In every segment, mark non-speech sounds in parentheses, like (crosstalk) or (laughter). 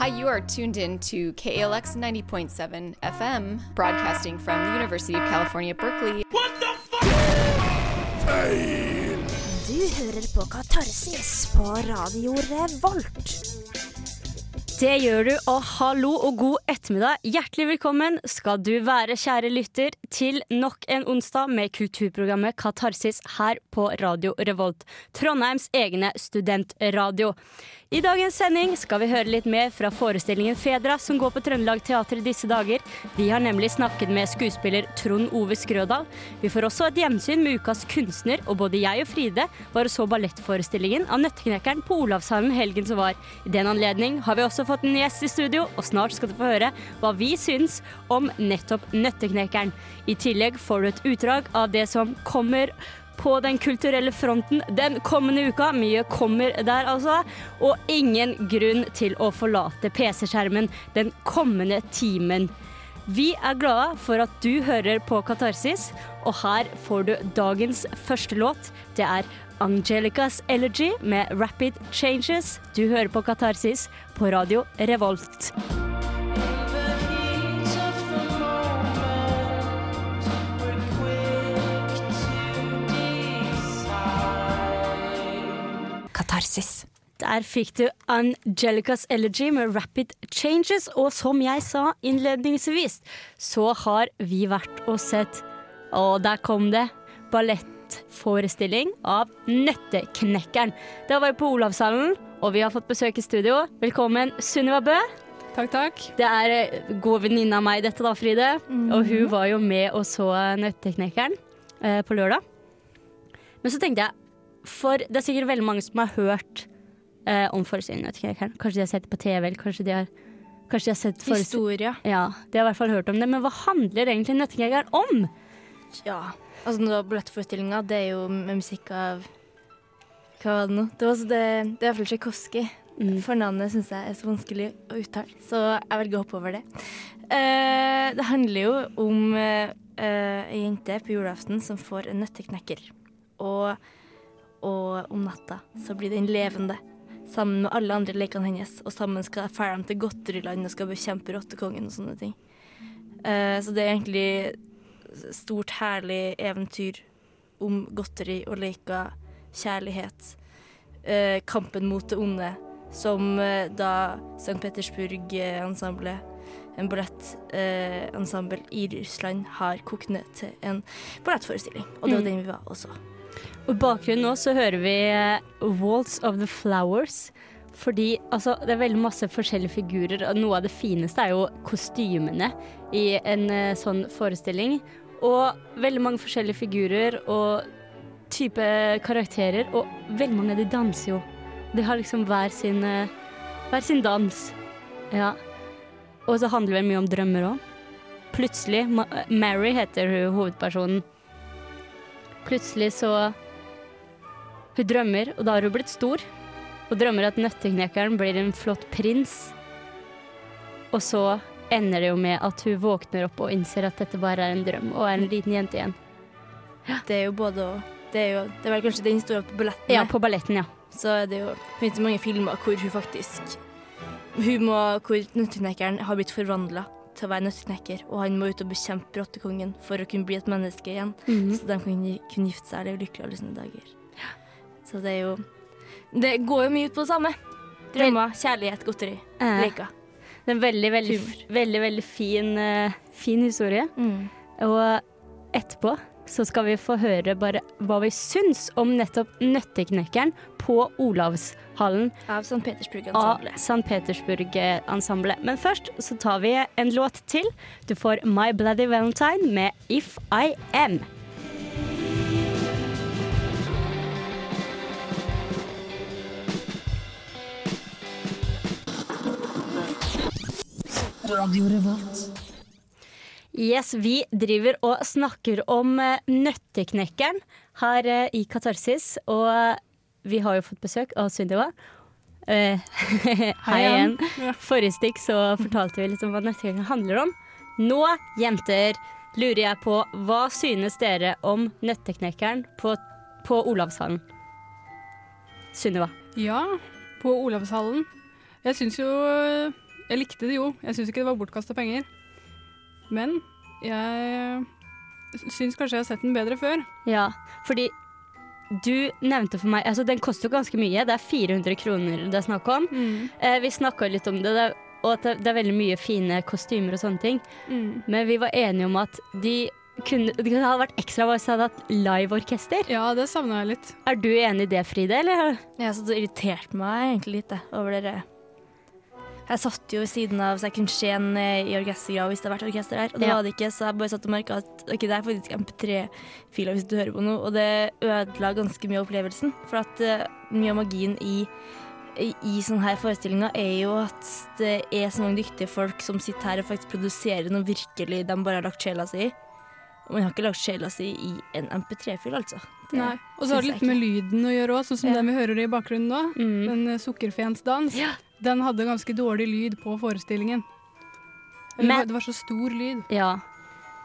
Hi, you are tuned in to KALX 90.7 FM, broadcasting from the University of California, Berkeley. Du hører på Katarsis på Radio Revolt. Det gjør du, og hallo og god ettermiddag. Hjertelig velkommen skal du være, kjære lytter, til nok en onsdag med kulturprogrammet Katarsis her på Radio Revolt. Trondheims egne studentradio. I dagens sending skal vi høre litt mer fra forestillingen Fedra, som går på Trøndelag Teater i disse dager. Vi har nemlig snakket med skuespiller Trond Ove Skrødal. Vi får også et gjensyn med ukas kunstner, og både jeg og Fride var og så ballettforestillingen av Nøtteknekkeren på Olavshallen helgen som var. I den anledning har vi også fått en gjest i studio, og snart skal du få høre hva vi syns om nettopp Nøtteknekkeren. I tillegg får du et utdrag av det som kommer på den kulturelle fronten den kommende uka. Mye kommer der, altså. Og ingen grunn til å forlate PC-skjermen den kommende timen. Vi er glade for at du hører på Katarsis, og her får du dagens første låt. Det er Angelicas Elegy med Rapid Changes. Du hører på Katarsis på radio Revolt. Katarsis. Der fikk du Angelicas Elegy med Rapid Changes. Og som jeg sa innledningsvis, så har vi vært og sett Og der kom det! Ballettforestilling av Nøtteknekkeren. Det var jo på Olavshallen, og vi har fått besøk i studio. Velkommen, Sunniva Bø. Takk, takk. Det er eh, god venninne av meg, dette da, Fride. Og hun var jo med og så Nøtteknekkeren eh, på lørdag. Men så tenkte jeg, for det er sikkert veldig mange som har hørt eh, om forestillingen. Kanskje de har sett det på TV, eller kanskje de har, kanskje de har sett Historie. Ja, de har i hvert fall hørt om det. Men hva handler egentlig Nøtteknekkeren om? Ja. Altså, nå ballettforestillinga, det er jo med musikk av Hva var det nå? Det, var så det, det er iallfall Tsjajkovskij. Mm. Fornavnet syns jeg er så vanskelig å uttale, så jeg velger å hoppe over det. Eh, det handler jo om eh, eh, ei jente på julaften som får en nøtteknekker. Og, og om natta så blir den levende. Sammen med alle andre lekene hennes. Og sammen skal fære dem til godteriland og skal bekjempe rottekongen og sånne ting. Eh, så det er egentlig stort, herlig eventyr om godteri og leker, kjærlighet. Eh, kampen mot det onde, som eh, da St. Petersburg-ensemblet, en ballettensemble i Russland, har kokt ned til en ballettforestilling. Og det var Mm. den vi var også. Og bakgrunnen nå så hører vi Walls of the Flowers. Fordi altså, det er veldig masse forskjellige figurer, og noe av det fineste er jo kostymene i en eh, sånn forestilling. Og veldig mange forskjellige figurer og type karakterer, og veldig mange av de danser jo. De har liksom hver sin, eh, hver sin dans. Ja. Og så handler det mye om drømmer òg. Plutselig Ma Mary heter hovedpersonen. Plutselig så Hun drømmer, og da har hun blitt stor. Og drømmer at nøtteknekkeren blir en flott prins. Og så ender det jo med at hun våkner opp og innser at dette bare er en drøm, og er en liten jente igjen. Det er jo både og. Det er, jo, det er vel kanskje den historien på balletten. Ja, på balletten, ja. Så er det jo finnes mange filmer hvor hun faktisk hun må, Hvor nøtteknekkeren har blitt forvandla til å være nøtteknekker, og han må ut og bekjempe rottekongen for å kunne bli et menneske igjen. Mhm. Så de kan kunne gifte seg leve lykkelig alle sine dager. Så det er jo Det går jo mye ut på det samme. Drømmer, kjærlighet, godteri, Eh, leker. Det er en veldig, veldig, veldig, veldig fin, uh, fin historie. Og etterpå så skal vi få høre bare hva vi syns om nettopp Nøtteknekkeren på Olavshallen Av St. Petersburg av Ensemble. Men først så tar vi en låt til. Du får My Bloody Valentine med If I Am. Yes, vi driver og snakker om eh, Nøtteknekkeren her eh, i Katarsis. Og eh, vi har jo fått besøk av Sunniva. (laughs) Hei igjen. Forrige stikk så fortalte vi litt om hva Nøtteknekkeren handler om. Nå, jenter, lurer jeg på hva synes dere om Nøtteknekkeren på, på Olavshallen? Sunniva. Ja, på Olavshallen. Jeg syns jo Jeg likte det jo. Jeg syns ikke det var bortkasta penger. Men jeg syns kanskje jeg har sett den bedre før. Ja, fordi du nevnte for meg Altså, den koster jo ganske mye. Det er 400 kroner det er snakk om. Eh, vi snakka litt om det, det, og at det, det er veldig mye fine kostymer og sånne ting. Mm. Men vi var enige om at de kunne, det hadde vært ekstra hvis jeg hadde hatt liveorkester. Ja, det savna jeg litt. Er du enig i det, Fride? Eller? Jeg så det irriterte meg egentlig litt det, over dere. Jeg satt jo ved siden av så jeg kunne se en i orkestergrava hvis det hadde vært orkester her. Og det Ja. var det ikke, så jeg bare satt og merka at ok, det er faktisk MP3-filer hvis du hører på noe. Og det ødela ganske mye av opplevelsen. For at uh, mye av magien i, i, sånne her forestillinger er jo at det er så mange dyktige folk som sitter her og faktisk produserer noe virkelig de bare har lagt sjela si i. Og man har ikke lagt sjela si i en MP3-fil, altså. Det- Nei. Og så har det litt med lyden å gjøre òg, sånn som Ja. den vi hører i bakgrunnen nå. Mm. Den eh, Sukkerfeens dans. Ja. Den hadde ganske dårlig lyd på forestillingen. Eller, Men- det var- så stor lyd. Ja.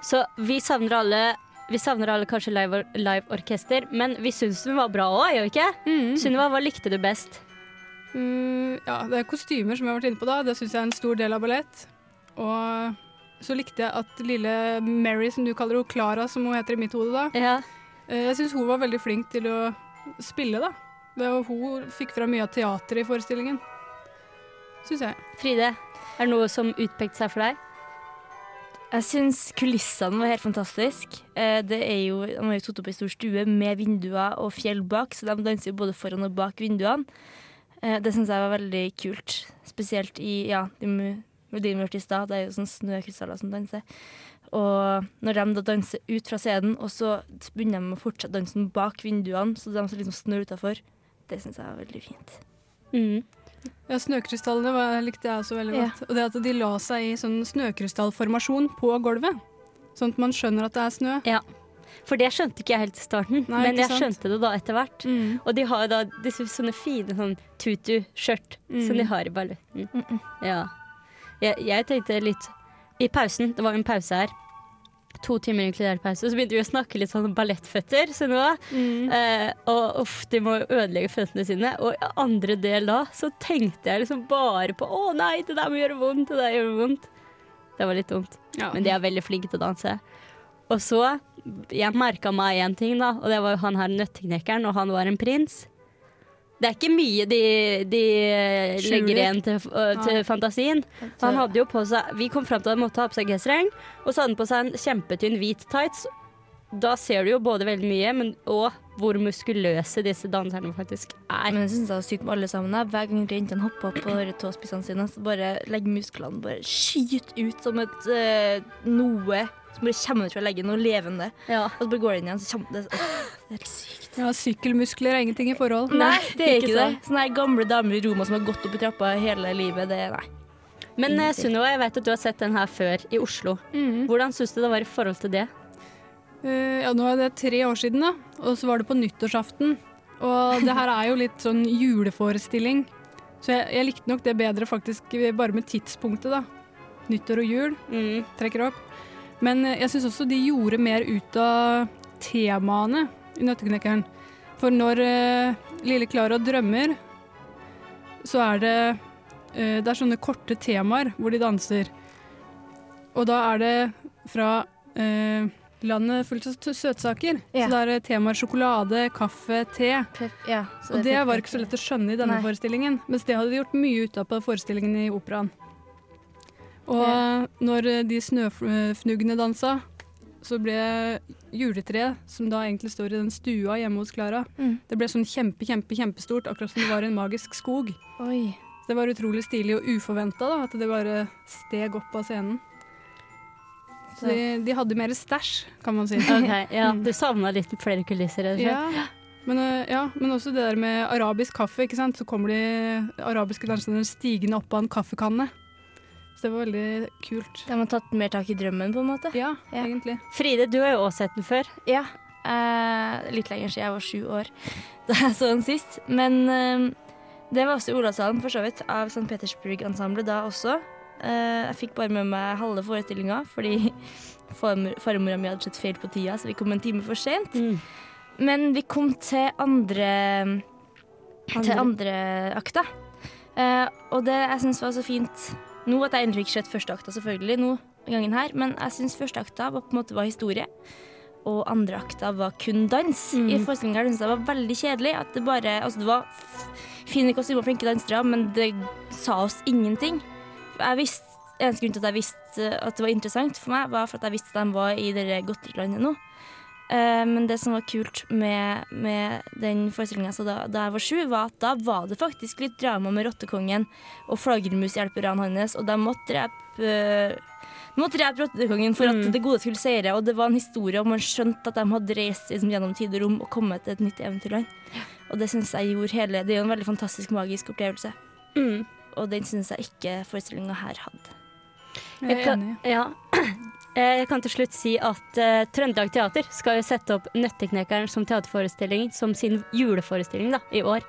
Så vi savner alle vi savner alle kanskje live- orkester men vi syns den var bra òg, gjør vi ikke? Mm. Sunniva, hva likte du best? Uh, ja, det er kostymer som jeg har vært inne på da. Det syns jeg er en stor del av ballett. Og så likte jeg at lille Mary, som du kaller henne, Klara, som hun heter i mitt hode da. Ja. Uh, Jeg syns hun var veldig flink til å spille, da. Hun fikk fra mye av teateret i forestillingen. Syns jeg. Fride, er det noe som utpekte seg for deg? Jeg syns kulissene var helt fantastisk. Eh, Det er jo, de har jo tatt opp ei stor stue med vinduer og fjell bak, så de danser jo både foran og bak vinduene. Eh, Det syns jeg var veldig kult. Spesielt i ja, de melodiene vi hørte i stad. Det er jo sånn snøkrystaller som danser. Og når de da danser ut fra scenen, og så begynner de å fortsette dansen bak vinduene, så de som liksom snør utafor, det syns jeg var veldig fint. Mm. Ja, Snøkrystallene var, likte jeg også veldig Ja. godt. Og det at de la seg i sånn snøkrystallformasjon på gulvet. Sånn at man skjønner at det er snø. Ja. For det skjønte ikke jeg helt i starten, Nei, men jeg sant? skjønte det da etter hvert. Og de har da disse sånne fine sånn tutu-skjørt Mm. som de har i balletten. Mm -mm. Ja. Jeg, jeg tenkte litt I pausen, det var jo en pause her, to timer inkludert pause, så begynte vi å snakke litt sånn ballettføtter. Så nå, Mm. eh, og uff, de må jo ødelegge føttene sine. Og i andre del da, så tenkte jeg liksom bare på å nei, det der må gjøre vondt, det der gjør vondt. Det var litt dumt. Ja. Men de er veldig flinke til å danse. Og så, jeg merka meg én ting, da, og det var jo han her nøtteknekkeren, og han var en prins. Det er ikke mye de, de legger igjen til, øh, til fantasien. Han hadde jo på seg Vi kom fram til at han måtte ha på seg G-streng, og så hadde han på seg en kjempetynn hvit tights. Da ser du jo både veldig mye, men og hvor muskuløse disse danserne faktisk er. Men jeg syns det var sykt med alle sammen. Da. Hver gang jentene hopper opp på tåspissene sine, så bare legger musklene bare skyter ut som et uh, noe som bare kommer til fra leggen, noe levende. Ja. Og så bare går det inn igjen, så kommer det Det er helt sykt. Ja, sykkelmuskler er ingenting i forhold. Nei, det er ikke ikke det. Sånne gamle damer i Roma som har gått opp i trappa hele livet, det er nei. Men eh, Sunniva, jeg vet at du har sett den her før, i Oslo. Mm. Hvordan syns du det var i forhold til det? Uh, ja, nå er det tre år siden, da. Og så var det på nyttårsaften. Og det her er jo litt sånn juleforestilling. Så jeg, jeg likte nok det bedre faktisk bare med tidspunktet, da. Nyttår og jul Mm. trekker opp. Men eh, jeg syns også de gjorde mer ut av temaene i Nøtteknekkeren. For når eh, lille Klara drømmer, så er det eh, Det er sånne korte temaer hvor de danser. Og da er det fra eh, landet fullt av søtsaker. Ja. Så da er det temaer sjokolade, kaffe, te. Ja, så Og det var ikke så lett å skjønne i denne Nei. forestillingen, mens det hadde de gjort mye ut av på forestillingen i operaen. Og når eh, de snøfnuggene dansa, så ble juletreet, som da egentlig står i den stua hjemme hos Klara, Mm. det ble sånn kjempe, kjempe, kjempestort, akkurat som det var en magisk skog. Oi. Så det var utrolig stilig og uforventa, at det bare steg opp av scenen. Så de, de hadde mer stæsj, kan man si. (laughs) Ok, ja, Mm. Du savna litt flere kulisser? Ja. Men, øh, ja, men også det der med arabisk kaffe. ikke sant? Så kommer de arabiske danserne stigende opp av en kaffekanne. Det var veldig kult. De har tatt mer tak i drømmen, på en måte. Ja, Ja. egentlig. Fride, du har jo også sett den før. Ja. Eh, litt lenger siden jeg var sju år (laughs) da jeg så den sist. Men eh, det var også i Olavshallen, for så vidt, av St. Petersburg-ensemblet da også. Eh, jeg fikk bare med meg halve forestillinga fordi (laughs) farmor- farmora mi hadde sett feil på tida, så vi kom en time for sent. Mm. Men vi kom til andre, til andre akta. Uh, og det jeg syns var så fint Nå at jeg ennå ikke sett første akta, selvfølgelig, nå gangen her, men jeg syns første akta var, på en måte var historie. Og andre akta var kun dans. Mm. I forestillinga syns jeg det var veldig kjedelig. At det bare Altså, det var fine kostymer og flinke dansere, men det sa oss ingenting. Jeg visste Eneste grunn til at jeg visste at det var interessant for meg, var for at jeg visste at de var i det godterilandet nå. Eh, men det som var kult med, med den forestillinga da, da jeg var sju, var at da var det faktisk litt drama med rottekongen og flaggermushjelperne hans, og de måtte drepe de måtte drepe rottekongen for at Mm. det gode skulle seire, og det var en historie, og man skjønte at de hadde reist liksom, gjennom tid og rom og kommet til et nytt eventyrland. Og det syns jeg gjorde hele Det er jo en veldig fantastisk, magisk opplevelse, Mm. og den syns jeg ikke forestillinga her hadde. Jeg er enig. ja. Eh, Jeg kan til slutt si at uh, Trøndelag Teater skal jo sette opp Nøtteknekkeren som teaterforestilling som sin juleforestilling da, i år.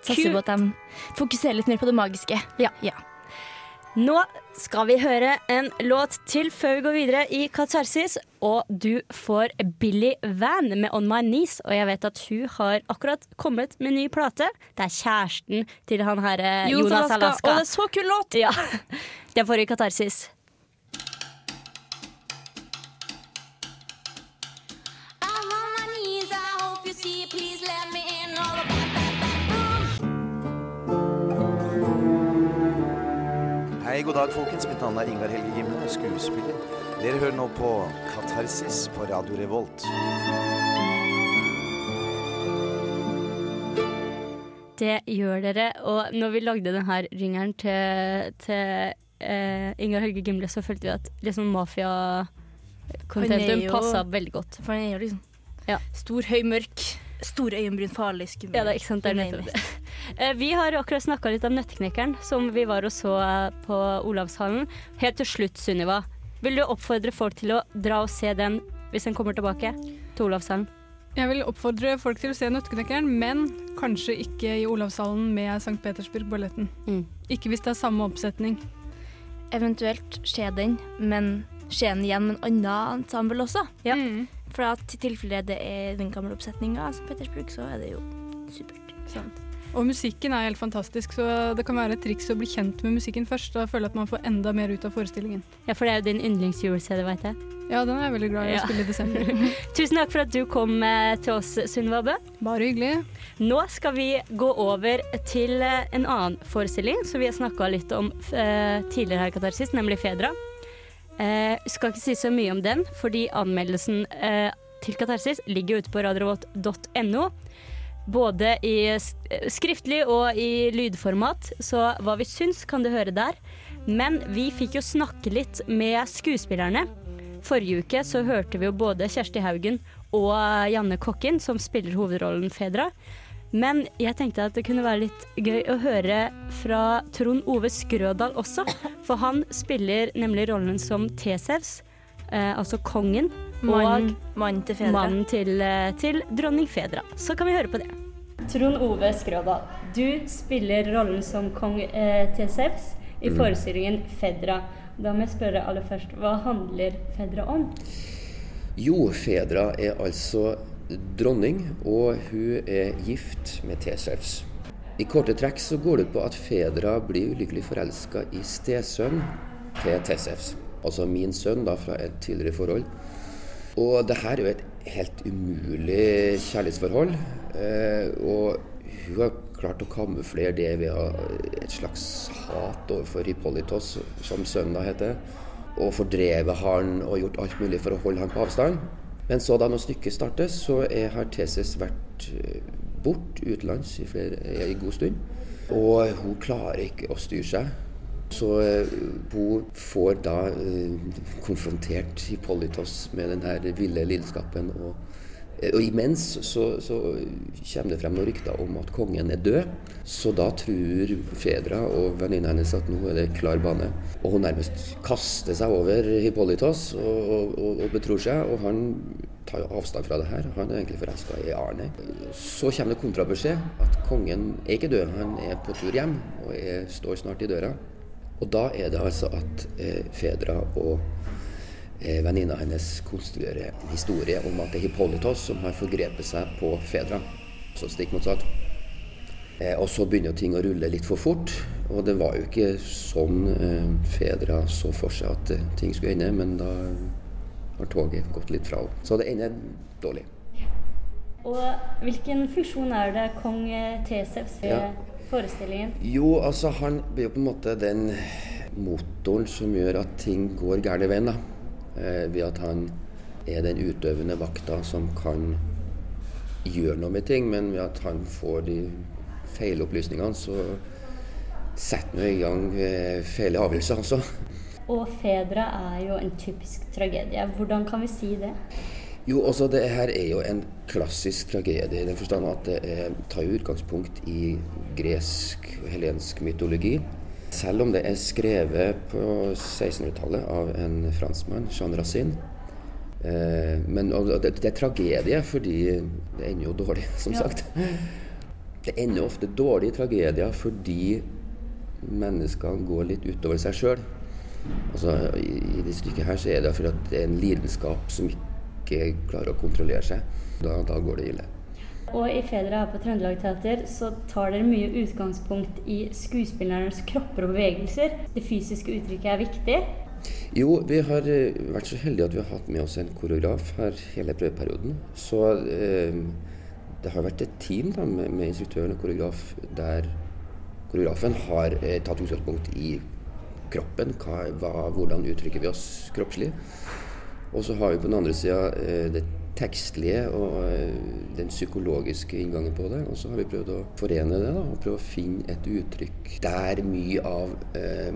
Satser Kult. på at de fokuserer litt mer på det magiske. Ja Nå skal vi høre en låt til før vi går videre i Katarsis. Og du får Billy Van med On My Knees. Og jeg vet at hun har akkurat kommet med ny plate. Det er kjæresten til han her eh, Jonas Alaska. Og det er så kul låt! Ja, (laughs) Det får i Katarsis. God dag, folkens. Mitt navn er Ingar Helge Gimle, skuespiller. Dere hører nå på Katarsis på Radio Revolt. Det gjør dere. Og når vi lagde denne ringeren til, til eh, Ingar Helge Gimle, så følte vi at liksom er jo- passa veldig godt. For han er jo liksom Ja. stor, høy, mørk. Store øyenbryn, farlig, skummel. Ja, det ikke sant, det er nettopp det. Eh, Vi har akkurat snakka litt om Nøtteknekkeren, som vi var og så eh, på Olavshallen. Helt til slutt, Sunniva. Vil du oppfordre folk til å dra og se den hvis den kommer tilbake til Olavshallen? Jeg vil oppfordre folk til å se Nøtteknekkeren, men kanskje ikke i Olavshallen med St. Petersburg-balletten. Mm. Ikke hvis det er samme oppsetning. Eventuelt se den, men se den igjen med en annen ensemble også. Ja. Mm. For at i tilfelle det er den gamle oppsetninga som. Petersburg, så er det jo supert. Sant. Og musikken er helt fantastisk, så det kan være et triks å bli kjent med musikken først. Da føler jeg at man får enda mer ut av forestillingen. Ja, for det er jo din yndlingsjule-CD, veit jeg. Ja, den er jeg veldig glad i Ja. å spille i desember. (laughs) Tusen takk for at du kom eh, til oss, Sunniva Bø. Bare hyggelig. Nå skal vi gå over til eh, en annen forestilling som vi har snakka litt om eh, tidligere her i Katarsis, nemlig Fedra. Eh, skal ikke si så mye om den, fordi anmeldelsen eh, til Katarsis ligger ute på radiorobot.no. Både i skriftlig og i lydformat, så hva vi syns kan du høre der. Men vi fikk jo snakke litt med skuespillerne. Forrige uke så hørte vi jo både Kjersti Haugen og Janne Kokken, som spiller hovedrollen Fedra. Men jeg tenkte at det kunne være litt gøy å høre fra Trond Ove Skrødal også. For han spiller nemlig rollen som Tesevs, eh, altså kongen, Mann, og mannen til mannen til, eh, til dronning Fedra. Så kan vi høre på det. Trond Ove Skrødal, du spiller rollen som kong eh, Tesevs i forestillingen Fedra. Da må jeg spørre aller først, hva handler Fedra om? Jo, Fedra er altså dronning, og hun er gift med Tesevs. I korte trekk så går det ut på at Fedra blir ulykkelig forelska i stesønnen til Tesevs. Altså min sønn da fra et tidligere forhold. Og det her er jo et helt umulig kjærlighetsforhold. Eh, og hun har klart å kamuflere det ved et slags hat overfor Hippolytos, som sønnen da heter. Og fordrevet han og gjort alt mulig for å holde han på avstand. Men så da når stykket startes, så har Teses vært eh, bort utenlands i, flere, i en god stund. Og hun klarer ikke å styre seg. Så eh, hun får da eh, konfrontert Hippolytos med den her ville lidenskapen. Og, eh, og imens så, så kommer det frem noen rykter om at kongen er død. Så da tror Fedra og venninna hennes at nå er det klar bane. Og hun nærmest kaster seg over Hippolytos og, og, og, betror seg. Og han tar jo avstand fra det her. Han er egentlig forelska i Arne. Så kommer det kontrabeskjed at kongen er ikke død, han er på tur hjem og er, står snart i døra. Og da er det altså at eh, Fedra og eh, venninna hennes konstruerer en historie om at det er Hippolytos som har forgrepet seg på Fedra. Så stikk motsatt. Eh, og så begynner ting å rulle litt for fort. Og det var jo ikke sånn eh, Fedra så for seg at eh, ting skulle ende, men da har toget gått litt fra henne. Så det ender dårlig. Og hvilken funksjon er det kong eh, Tesevs Ja. forestillingen? Jo, altså han blir jo på en måte den motoren som gjør at ting går gærne veien. da. Eh, ved at han er den utøvende vakta som kan gjøre noe med ting, men ved at han får de feil opplysningene, så setter han i gang eh, feile avgjørelser altså. Og Fedra er jo en typisk tragedie. Hvordan kan vi si det? Jo, altså det her er jo en klassisk tragedie i den forstand at det er, tar utgangspunkt i gresk og helensk mytologi. Selv om det er skrevet på 1600-tallet av en franskmann, Jean Racine. Eh, men det, det er tragedie fordi det ender jo dårlig, (laughs) som sagt. Det ender ofte dårlig i tragedier fordi menneskene går litt utover seg sjøl. Altså, i, I det stykket her så er det fordi at det er en lidenskap som ikke klarer å kontrollere seg. Da, da går det ille. Og i Fedra her på Trøndelag Teater så tar dere mye utgangspunkt i skuespillernes kropper og bevegelser. Det fysiske uttrykket er viktig. Jo, vi har eh, vært så heldige at vi har hatt med oss en koreograf her hele prøveperioden. Så eh, det har vært et team da, med, med instruktøren og koreograf der koreografen har eh, tatt utgangspunkt i kroppen. Hva, hva, hvordan uttrykker vi oss kroppslig? Og så har vi på den andre sida eh, tekstlige og eh, den psykologiske inngangen på det. Og så har vi prøvd å forene det da, og prøve å finne et uttrykk der mye av eh,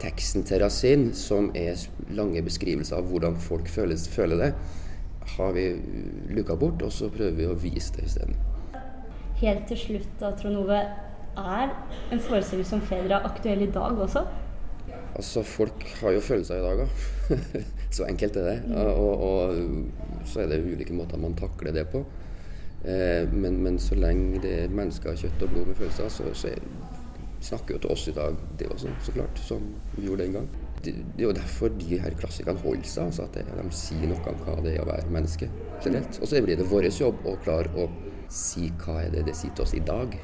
teksten til Rasin, som er lange beskrivelser av hvordan folk føles, føler det, har vi luka bort, og så prøver vi å vise det isteden. Helt til slutt, da, Trond Ove. Er en forestilling som Fedra aktuell i dag også? Altså, folk har jo følelser i dag òg. (laughs) så enkelt er det. Og, og så er det ulike måter man takler det på. Eh, men, men så lenge det er mennesker av kjøtt og blod med følelser, så, så er, snakker jo til oss i dag, det også, så klart, som vi gjorde den gang. Det, det er jo derfor de her klassikerne holder seg, altså at det, de sier noe om hva det er å være menneske generelt. Og så blir det vår jobb å klare å si hva er det det sier til oss i dag.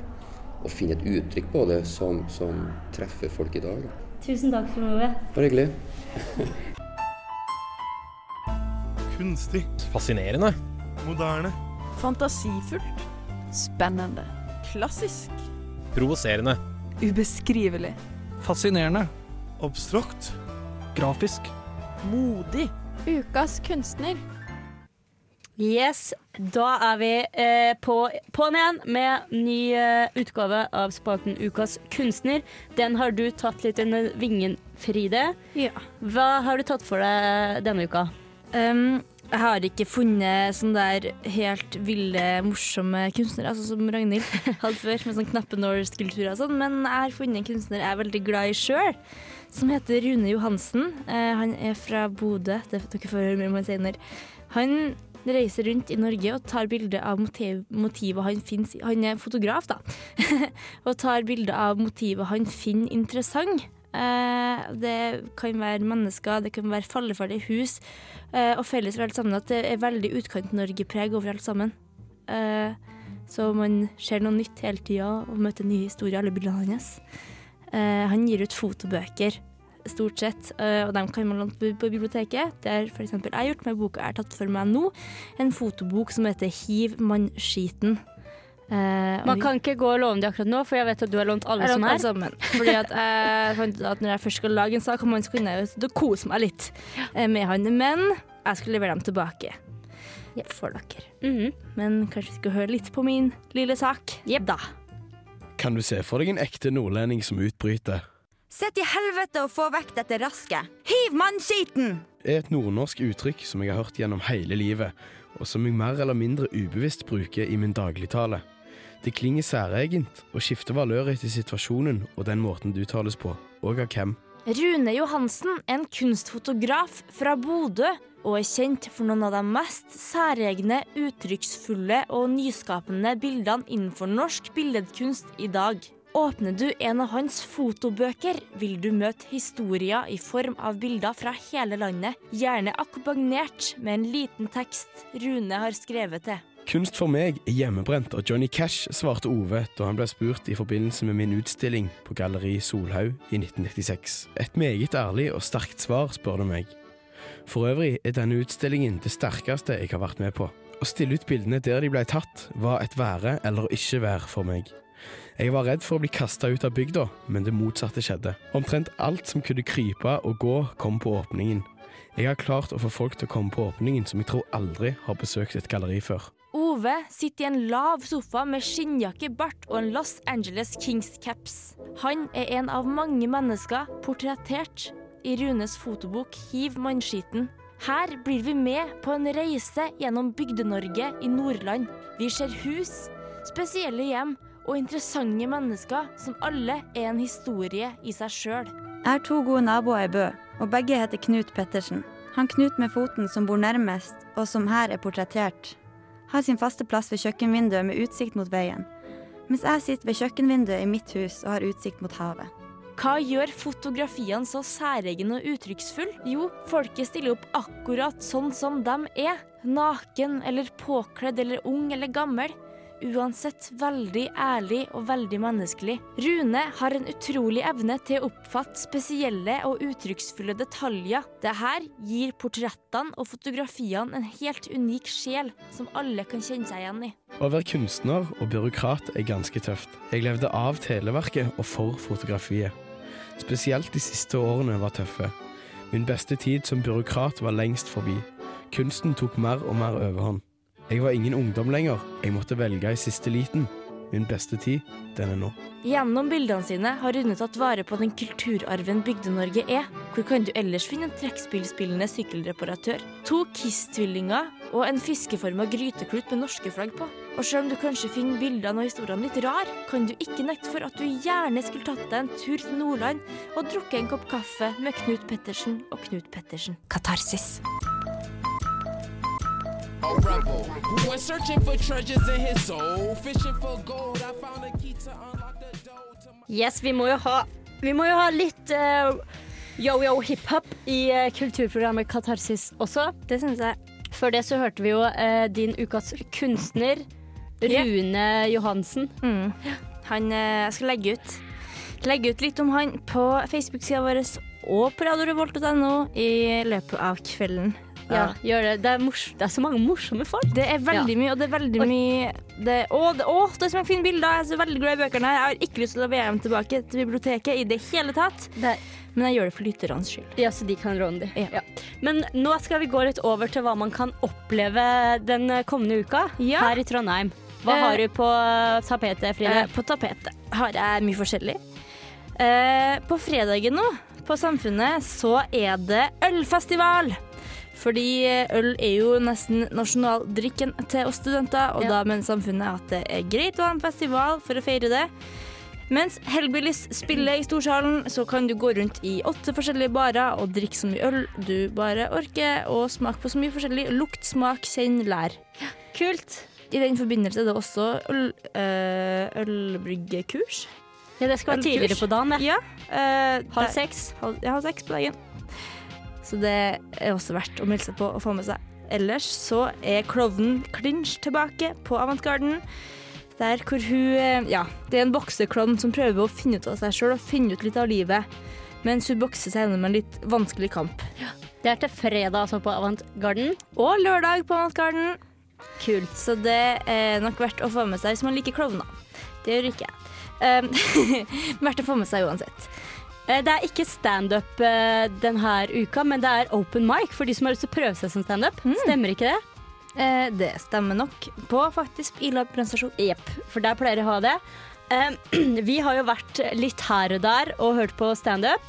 Og finne et uttrykk på det som, som treffer folk i dag. da. Tusen takk, for noe. Bare hyggelig. Kunstig. Fascinerende. Moderne. Fantasifullt. Spennende. Klassisk. Provoserende. Ubeskrivelig. Fascinerende. Abstrakt. Grafisk. Modig. Ukas kunstner. Yes, da er vi eh, på på'n igjen med ny eh, utgave av spalten Ukas kunstner. Den har du tatt litt under vingen, Fride. Ja. Hva har du tatt for deg denne uka? Um, jeg har ikke funnet sånne der helt ville, morsomme kunstnere, altså som Ragnhild (laughs) hadde før, med sånn knappenålskulpturer og sånn, men jeg har funnet en kunstner jeg er veldig glad i sjøl, som heter Rune Johansen. Uh, han er fra Bodø, det får dere høre mer om han senere. Han reiser rundt i Norge og tar bilder av motiv, motivet han finner Han er fotograf, da. (laughs) og tar bilde av motivet han finner interessant. Uh, det kan være mennesker, det kan være falleferdige hus. Uh, og felles for alt sammen at det er veldig Utkant-Norge-preg over alt sammen. Uh, så man ser noe nytt hele tida og møter nye historier, alle bildene hans. Han gir ut fotobøker, stort sett, eh, og dem kan man låne på biblioteket. Det har f.eks. jeg gjort med boka jeg har tatt for meg nå. En fotobok som heter Hiv mannskiten. Eh, Man kan ikke gå og låne de akkurat nå, for jeg vet at du har lånt alle som er. sammen. Fordi at jeg fant ut at når jeg først skal lage en sak, om han, så kunne jeg jo kose meg litt eh, med han. Men jeg skulle levere dem tilbake for dere. Mhm. Men kanskje vi skal høre litt på min lille sak? Da. Kan du se for deg en ekte nordlending som utbryter? Sett i helvete og få vekk dette raske. Hiv mannskiten! er et nordnorsk uttrykk som jeg har hørt gjennom hele livet, og som jeg mer eller mindre ubevisst bruker i min dagligtale. Det klinger særegent og skifter valør etter situasjonen og den måten det uttales på, og av hvem. Rune Johansen er en kunstfotograf fra Bodø og er kjent for noen av de mest særegne, uttrykksfulle og nyskapende bildene innenfor norsk billedkunst i dag. Åpner du en av hans fotobøker, vil du møte historier i form av bilder fra hele landet, gjerne akkompagnert med en liten tekst Rune har skrevet til. Kunst for meg er hjemmebrent, og Johnny Cash svarte Ove da han ble spurt i forbindelse med min utstilling på Galleri Solhaug i 1996. Et meget ærlig og sterkt svar, spør du meg. For øvrig er denne utstillingen det sterkeste jeg har vært med på. Å stille ut bildene der de ble tatt, var et være eller ikke være for meg. Jeg var redd for å bli kasta ut av bygda, men det motsatte skjedde. Omtrent alt som kunne krype og gå, kom på åpningen. Jeg har klart å få folk til å komme på åpningen som jeg tror aldri har besøkt et galleri før. Ove sitter i en lav sofa med skinnjakke, bart og en Los Angeles Kings-caps. Han er en av mange mennesker portrettert i Runes fotobok Hiv mannskiten. Her blir vi med på en reise gjennom Bygde-Norge i Nordland. Vi ser hus, spesielle hjem og interessante mennesker som alle er en historie i seg sjøl. Jeg har to gode naboer i Bø, og begge heter Knut Pettersen. Han Knut med foten som bor nærmest, og som her er portrettert, har sin faste plass ved kjøkkenvinduet med utsikt mot veien, mens jeg sitter ved kjøkkenvinduet i mitt hus og har utsikt mot havet. Hva gjør fotografiene så særegne og uttrykksfulle? Jo, folket stiller opp akkurat sånn som de er. Naken eller påkledd eller ung eller gammel. Uansett veldig ærlig og veldig menneskelig. Rune har en utrolig evne til å oppfatte spesielle og uttrykksfulle detaljer. Dette gir portrettene og fotografiene en helt unik sjel som alle kan kjenne seg igjen i. Å være kunstner og byråkrat er ganske tøft. Jeg levde av Televerket og for fotografiet. Spesielt de siste årene var tøffe. Min beste tid som byråkrat var lengst forbi. Kunsten tok mer og mer overhånd. Jeg var ingen ungdom lenger, jeg måtte velge i siste liten. Min beste tid, den er nå. Gjennom bildene sine har Rune tatt vare på den kulturarven Bygde-Norge er. Hvor kan du ellers finne en trekkspillspillende sykkelreparatør, to Kiss-tvillinger og en fiskeforma gryteklut med norske flagg på? Og selv om du kanskje finner bildene og historiene litt rar, kan du ikke nekte for at du gjerne skulle tatt deg en tur til Nordland og drukket en kopp kaffe med Knut Pettersen og Knut Pettersen. Katarsis. A rebel who went searching for treasures in his soul, fishing for gold. I found a key to unlock the door to my Yes, vi må jo ha, vi må jo ha litt eh, yo-yo hiphop i eh, kulturprogrammet Katarsis også. Det syns jeg. Før det så hørte vi jo eh, din ukas kunstner, Rune Johansen. Mm. Han eh, jeg skal legge ut Legge ut litt om han på Facebook-sida vår og på radiorevolt.no i løpet av kvelden. Ja, gjør det. Det er, det er så mange morsomme folk. Det er veldig mye, og det er veldig mye det, å, det, å, det er så mange fine bilder. Jeg er så veldig glad i bøkene. Jeg har ikke lyst til å levere dem tilbake til biblioteket i det hele tatt. Men jeg gjør det for lytternes skyld. Ja, så de kan låne de. Ja. Men nå skal vi gå litt over til hva man kan oppleve den kommende uka her i Trondheim. Hva Eh, har du på tapetet, Fride? Eh, på tapetet har jeg mye forskjellig. Eh, på fredagen nå, på Samfunnet, så er det ølfestival. Fordi eh, øl er jo nesten nasjonaldrikken til oss studenter, og da mener Samfunnet at det er greit å ha en festival for å feire det. Mens Hellbillies spiller i Storsalen, så kan du gå rundt i åtte forskjellige barer og drikke så mye øl du bare orker, og smake på så mye forskjellig. Lukt, smak, kjenn, lær. Kult. I den forbindelse er det også øl, øh, ølbryggekurs. Ja, det skal være tidligere på dagen, det. Ja. øh, Halv seks? Halv, ja, halv seks på dagen. Så det er også verdt å melde seg på og få med seg. Ellers så er klovnen Clinch tilbake på Avantgarden. Der hvor hun eh, Ja, det er en bokseklovn som prøver å finne ut av seg sjøl og finne ut litt av livet. Mens hun bokser seg gjennom en litt vanskelig kamp. Det er til fredag altså på Avantgarden. Og lørdag på Avantgarden. Kult. Så det er nok verdt å få med seg hvis man liker klovner. Det gjør ikke jeg. Um, (laughs) verdt å få med seg uansett. Eh, Det er ikke standup eh, denne uka, men det er open mic for de som har lyst til å prøve seg som standup. Stemmer ikke det? Eh, det stemmer nok på faktisk Ila brannstasjon. Jepp, for der pleier de å ha det. Eh, (clears throat) vi har jo vært litt her og der og hørt på standup.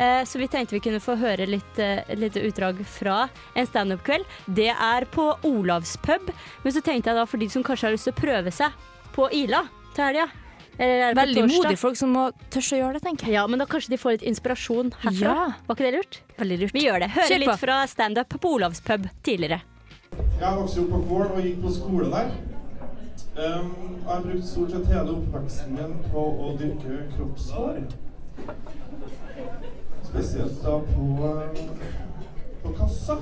Eh, så vi tenkte vi kunne få høre litt litt utdrag fra en standup-kveld. Det er på Olavs pub, men så tenkte jeg da for de som kanskje har lyst til å prøve seg på Ila til helga. på Veldig modige folk som må tørre å gjøre det, tenker jeg. Ja, men da kanskje de får litt inspirasjon herfra. Ja. Var ikke det lurt? Veldig lurt. Vi gjør det. Hører Kjør på. litt fra standup på Olavs pub tidligere. Jeg vokste opp på Kvål og gikk på skole der. Um, jeg har brukt stort sett hele oppveksten min på å dyrke kroppshår. Spesielt da på, um, på kassa,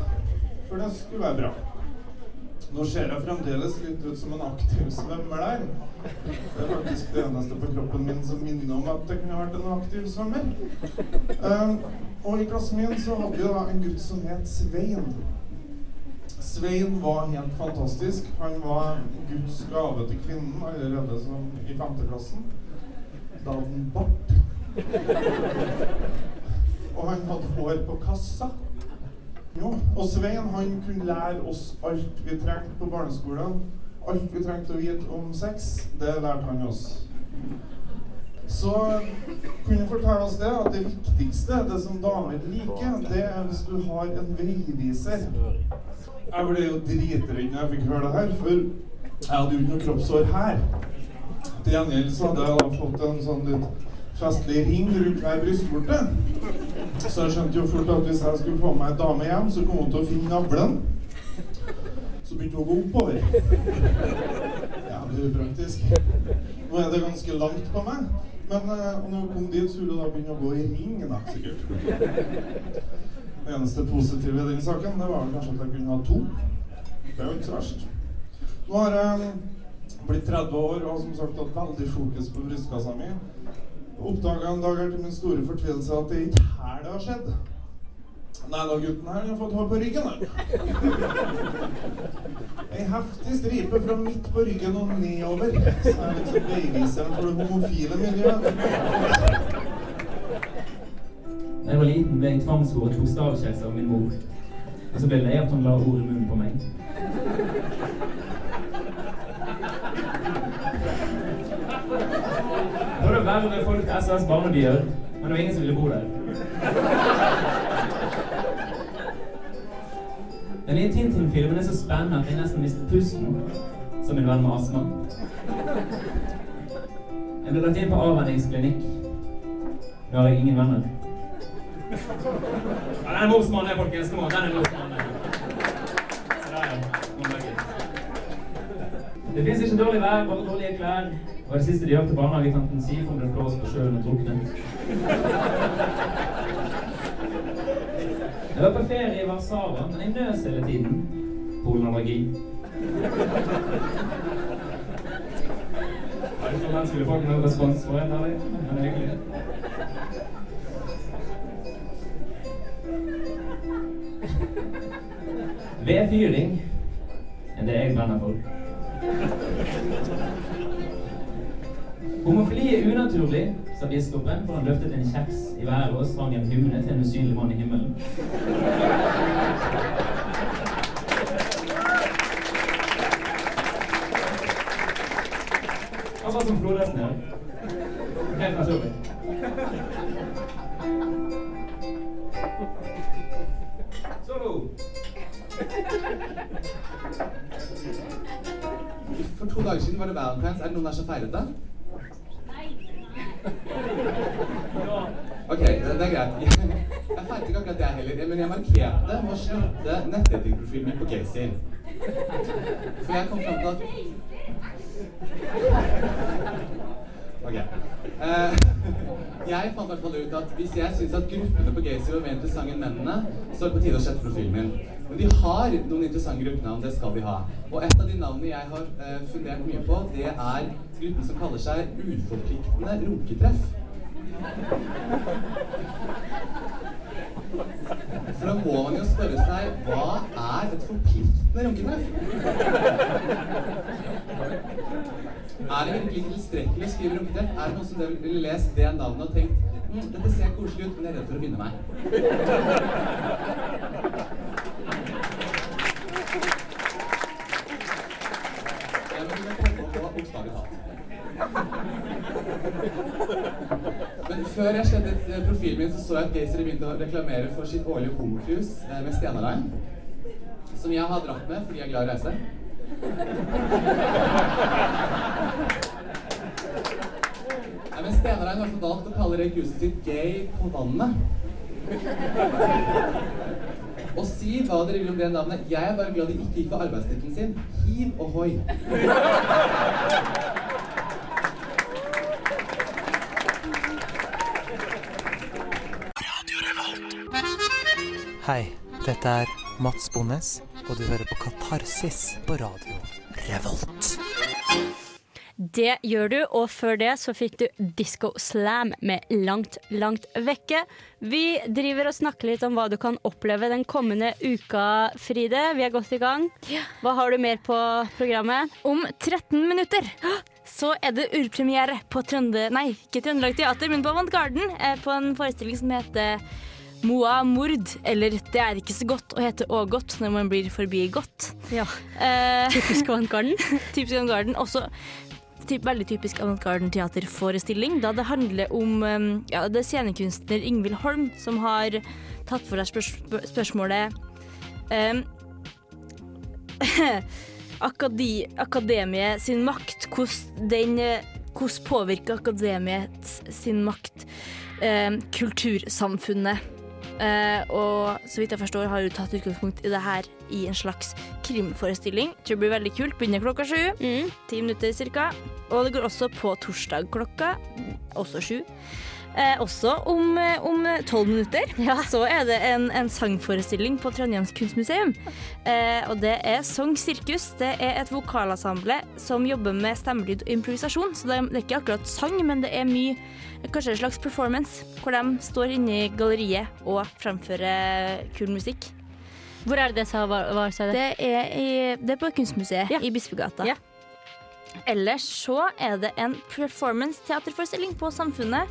for det skulle være bra. Nå ser jeg fremdeles litt ut som en aktiv svømmer der. Det er faktisk det eneste på kroppen min som minner om at det kunne vært en aktiv svømmer. Um, og i klassen min så hadde vi da en gutt som het Svein. Svein var helt fantastisk. Han var Guds gave til kvinnen allerede som i femteklassen. Da hadde han bart. Og han hadde hår på kassa. Jo, og Svein han kunne lære oss alt vi trengte på barneskolen. Alt vi trengte å vite om sex, det lærte han oss. Så kunne fortelle oss det, at det viktigste, det som damer liker, det er hvis du har en veiviser. Jeg ble jo dritredd når jeg fikk høre det her, for jeg hadde jo ikke noe kroppshår her. Til gjengjeld så hadde jeg da fått en sånn litt festlig ring rundt hver brystvorte. Så jeg skjønte jo fort at hvis jeg skulle få meg ei dame hjem, så kom hun til å finne navlen. Så begynte hun å gå oppover. Jævlig upraktisk. Nå er det ganske langt på meg. Men eh, og når hun kom dit, så ville hun da begynne å gå i ring, da, sikkert. Det eneste positive i den saken, det var kanskje at jeg kunne ha to. Det er jo ikke så verst. Nå har jeg blitt 30 år og som sagt hatt veldig fokus på brystkassa mi. Oppdaga en dag her til min store fortvilelse at det er ikke her det har skjedd. Nei da, gutten her har fått hår på ryggen. Her. (laughs) Ei heftig stripe fra midt på ryggen og nedover. Så er liksom veiviseren for det homofile miljøet. Da jeg var liten, ble jeg tvangsfòret bokstavkjeks av min mor. Og så ble jeg lei av at hun la ord i munnen på meg. Verre folk til SS barnebyer, men det var ingen som ville bo der. Den nye Tintin-filmen er så spennende at jeg nesten mistet pusten, som min venn med astma. Jeg ble lagt inn på avvenningsklinikk. Nå har jeg ingen venner. Ja, den er morsmannen, folkens. Kom an, den er morsmannen. Det fins ikke dårlig vær, bare dårlige klær. Og det siste de gjør til barnehagetanten Siv, om det blåser på sjøen og drukner. Jeg var på ferie i Warszawa, men jeg nøs hele tiden. Polenallergi. Jeg om den skulle få noen respons for en ærlig. Men egentlig hyggelig. Vedfyring er det jeg brenner for. Homofili er unaturlig, sa biskopen, for han løftet en kjeks i været og sang en hymne til en usynlig mann i himmelen. Han var som flodhesten her. Helt naturlig. Solo! For to dager siden var det valentines. Er det noen der som feiret det? Ok, det, det greit. (laughs) Jeg feilte ikke akkurat det heller, men jeg markerte med å slutte nettdatingprofilen min på Gacy. For jeg kom fram til at Ok. Uh, jeg fant i hvert fall ut at hvis jeg syns at gruppene på Gacy var mer interessante enn mennene, så er det på tide å slette profilen min. Men de har noen interessante gruppenavn, det skal de ha. Og et av de navnene jeg har uh, fundert mye på, det er gruppen som kaller seg Uforpliktende runketreff. For da må man jo spørre seg hva er et forpliktende runketreff? Er det virkelig tilstrekkelig å skrive runketreff? Er det noen som ville lest det navnet og tenkt hm, dette ser koselig ut, men jeg er redd for å binde meg? Før jeg slettet eh, profilen min, så så jeg at Gaysere begynte å reklamere for sitt årlige homocruise eh, med Stena Line. Som jeg har dratt med fordi jeg er glad i å reise. (laughs) Nei, men Stena Line har altså valgt å kalle det cruiset sitt Gay på vannet. Og si hva dere vil om det navnet. Jeg er bare glad de ikke gikk for arbeidstittelen sin. Hiv ohoi. Hei, dette er Mats Bonnes, og du hører på Katarsis på radio Revolt. Det gjør du, og før det så fikk du Disco Slam med Langt, langt vekke. Vi driver og snakker litt om hva du kan oppleve den kommende uka, Fride. Vi er godt i gang. Hva har du mer på programmet? Om 13 minutter så er det urpremiere på Trønde... Nei, ikke Trøndelag Teater, men på Avantgarden. eh, På en forestilling som heter Moa Mord. Eller Det er ikke så godt å hete Ågot når man blir forbi godt. Ja. Eh, Typisk Avantgarden. (laughs) typisk Avantgarden. Også typ, veldig typisk Avantgarden teaterforestilling, da det handler om um, ja, det er scenekunstner Ingvild Holm som har tatt for seg spørs spør- spørsmålet eh, (laughs) akadi, Akademiet sin makt, hvordan påvirker akademiet sin makt eh, kultursamfunnet? Eh, og så vidt jeg forstår, har hun tatt utgangspunkt i det her i en slags krimforestilling. Tror det blir veldig kult. Begynner klokka sju. Ti minutter cirka. Og det går også på torsdag klokka også sju. Eh, også om eh, om tolv minutter så er det en, en sangforestilling på Trondheims kunstmuseum. Eh, og det er Song Sirkus. Det er et vokalensemble som jobber med stemmelyd og improvisasjon. Så det det er ikke akkurat sang, men det er mye Kanskje en slags performance, hvor de står inne i galleriet og fremfører kul musikk. Hvor er det det var, hva sa det? Det er, i, det er på Kunstmuseet i Bispegata. Ellers så er det en performance-teaterforestilling på Samfunnet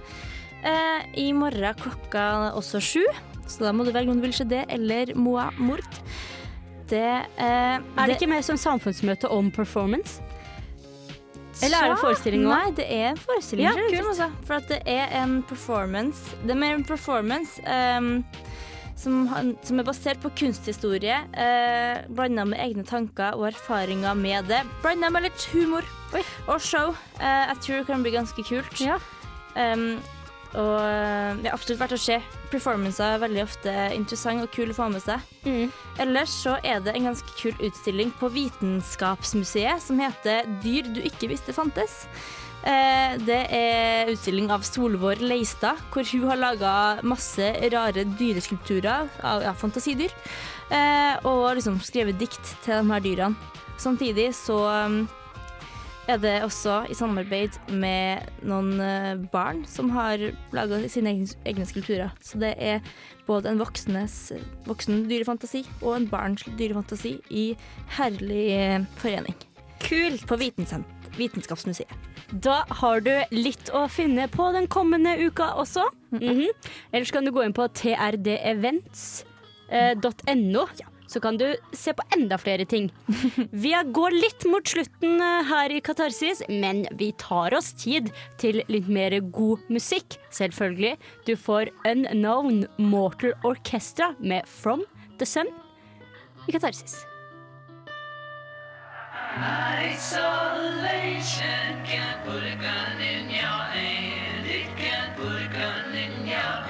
eh, i morgen klokka også sju. Så da må du velge om du vil se det eller Moa Mort. Det, eh, Er det ikke mer som samfunnsmøte om performance? Eller er det forestilling òg? Nei, det er en forestilling. Ja, kult. altså. For at det er en performance Det er mer en performance um, som, som er basert på kunsthistorie, uh, blanda med egne tanker og erfaringer med det. Blanda med litt humor og show. Uh, jeg tror det kan bli ganske kult. Ehm, og eh, det er absolutt verdt å se. Performancer er veldig ofte interessant og kul å få med seg. Ellers så er det en ganske kul utstilling på Vitenskapsmuseet som heter 'Dyr du ikke visste fantes'. Eh, det er utstilling av Solvår Leistad, hvor hun har laga masse rare dyreskulpturer av ja, fantasidyr. Eh, og liksom skrevet dikt til de her dyrene. Samtidig så um, er det også i samarbeid med noen eh, barn som har laga sine egne, skulpturer. Så det er både en voksnes, voksen dyrefantasi og en barns dyrefantasi i herlig eh, forening. Kult! På Vitenskapsmuseet. Da har du litt å finne på den kommende uka også. Mhm. Ellers kan du gå inn på trdevents.no. Så kan du se på enda flere ting. (laughs) Vi går litt mot slutten eh, her i Katarsis, men vi tar oss tid til litt mer god musikk. Selvfølgelig. Du får Unknown Mortal Orchestra med From the Sun i Katarsis. Isolation can't put a gun in your hand. It can't put a gun in your hand.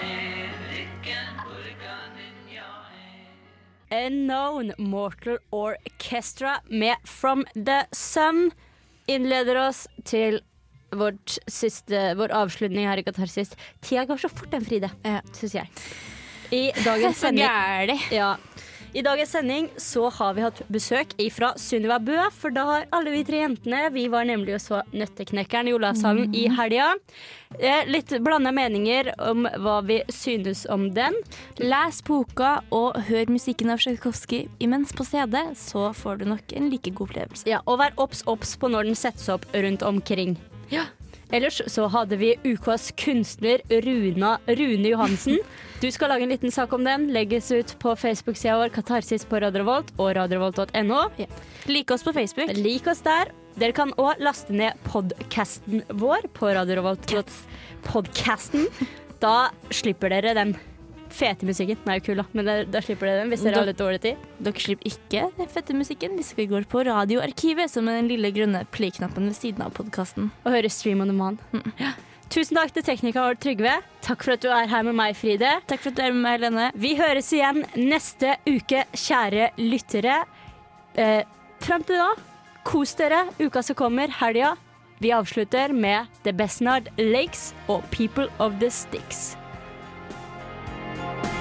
Unknown Mortal Orchestra med From the Sun innleder oss til vårt siste, vår avslutning her i Katarsis. Tida går så fort den, Fride, syns jeg. I dagens (laughs) sending. Ja. I dagens sending så har vi hatt besøk fra Sunniva Bø, for da har alle vi tre jentene Vi var nemlig og så Nøtteknekkeren i Olavshallen i helga. Eh, litt blanda meninger om hva vi synes om den. Les boka og hør musikken av Tsjajkovskij imens på CD, så får du nok en like god opplevelse. Ja, og vær obs obs på når den settes opp rundt omkring. Ellers så hadde vi UKs kunstner Runa, Rune Johansen. Du skal lage en liten sak om den. Legges ut på Facebook-sida vår Katarsis på Radio Revolt og radiorevolt.no. Like oss på Facebook. Lik oss der. Dere kan òg laste ned podkasten vår på Radio Revolt. Podcasten. Da slipper dere den fete musikken. Den er jo kul, da, men da, slipper dere den hvis dere har litt dårlig tid. Dere slipper ikke den fete musikken hvis vi går på Radioarkivet, som er den lille grønne play-knappen ved siden av podkasten. Og hører Stream on the Man. Ja. Tusen takk til tekniker Trygve. Takk for at du er her med meg, Fride. Takk for at du er med meg, Helene. Vi høres igjen neste uke, kjære lyttere. Eh, Fram til da, kos dere uka som kommer, helga. Vi avslutter med The Besnard Lakes og People of the Sticks. you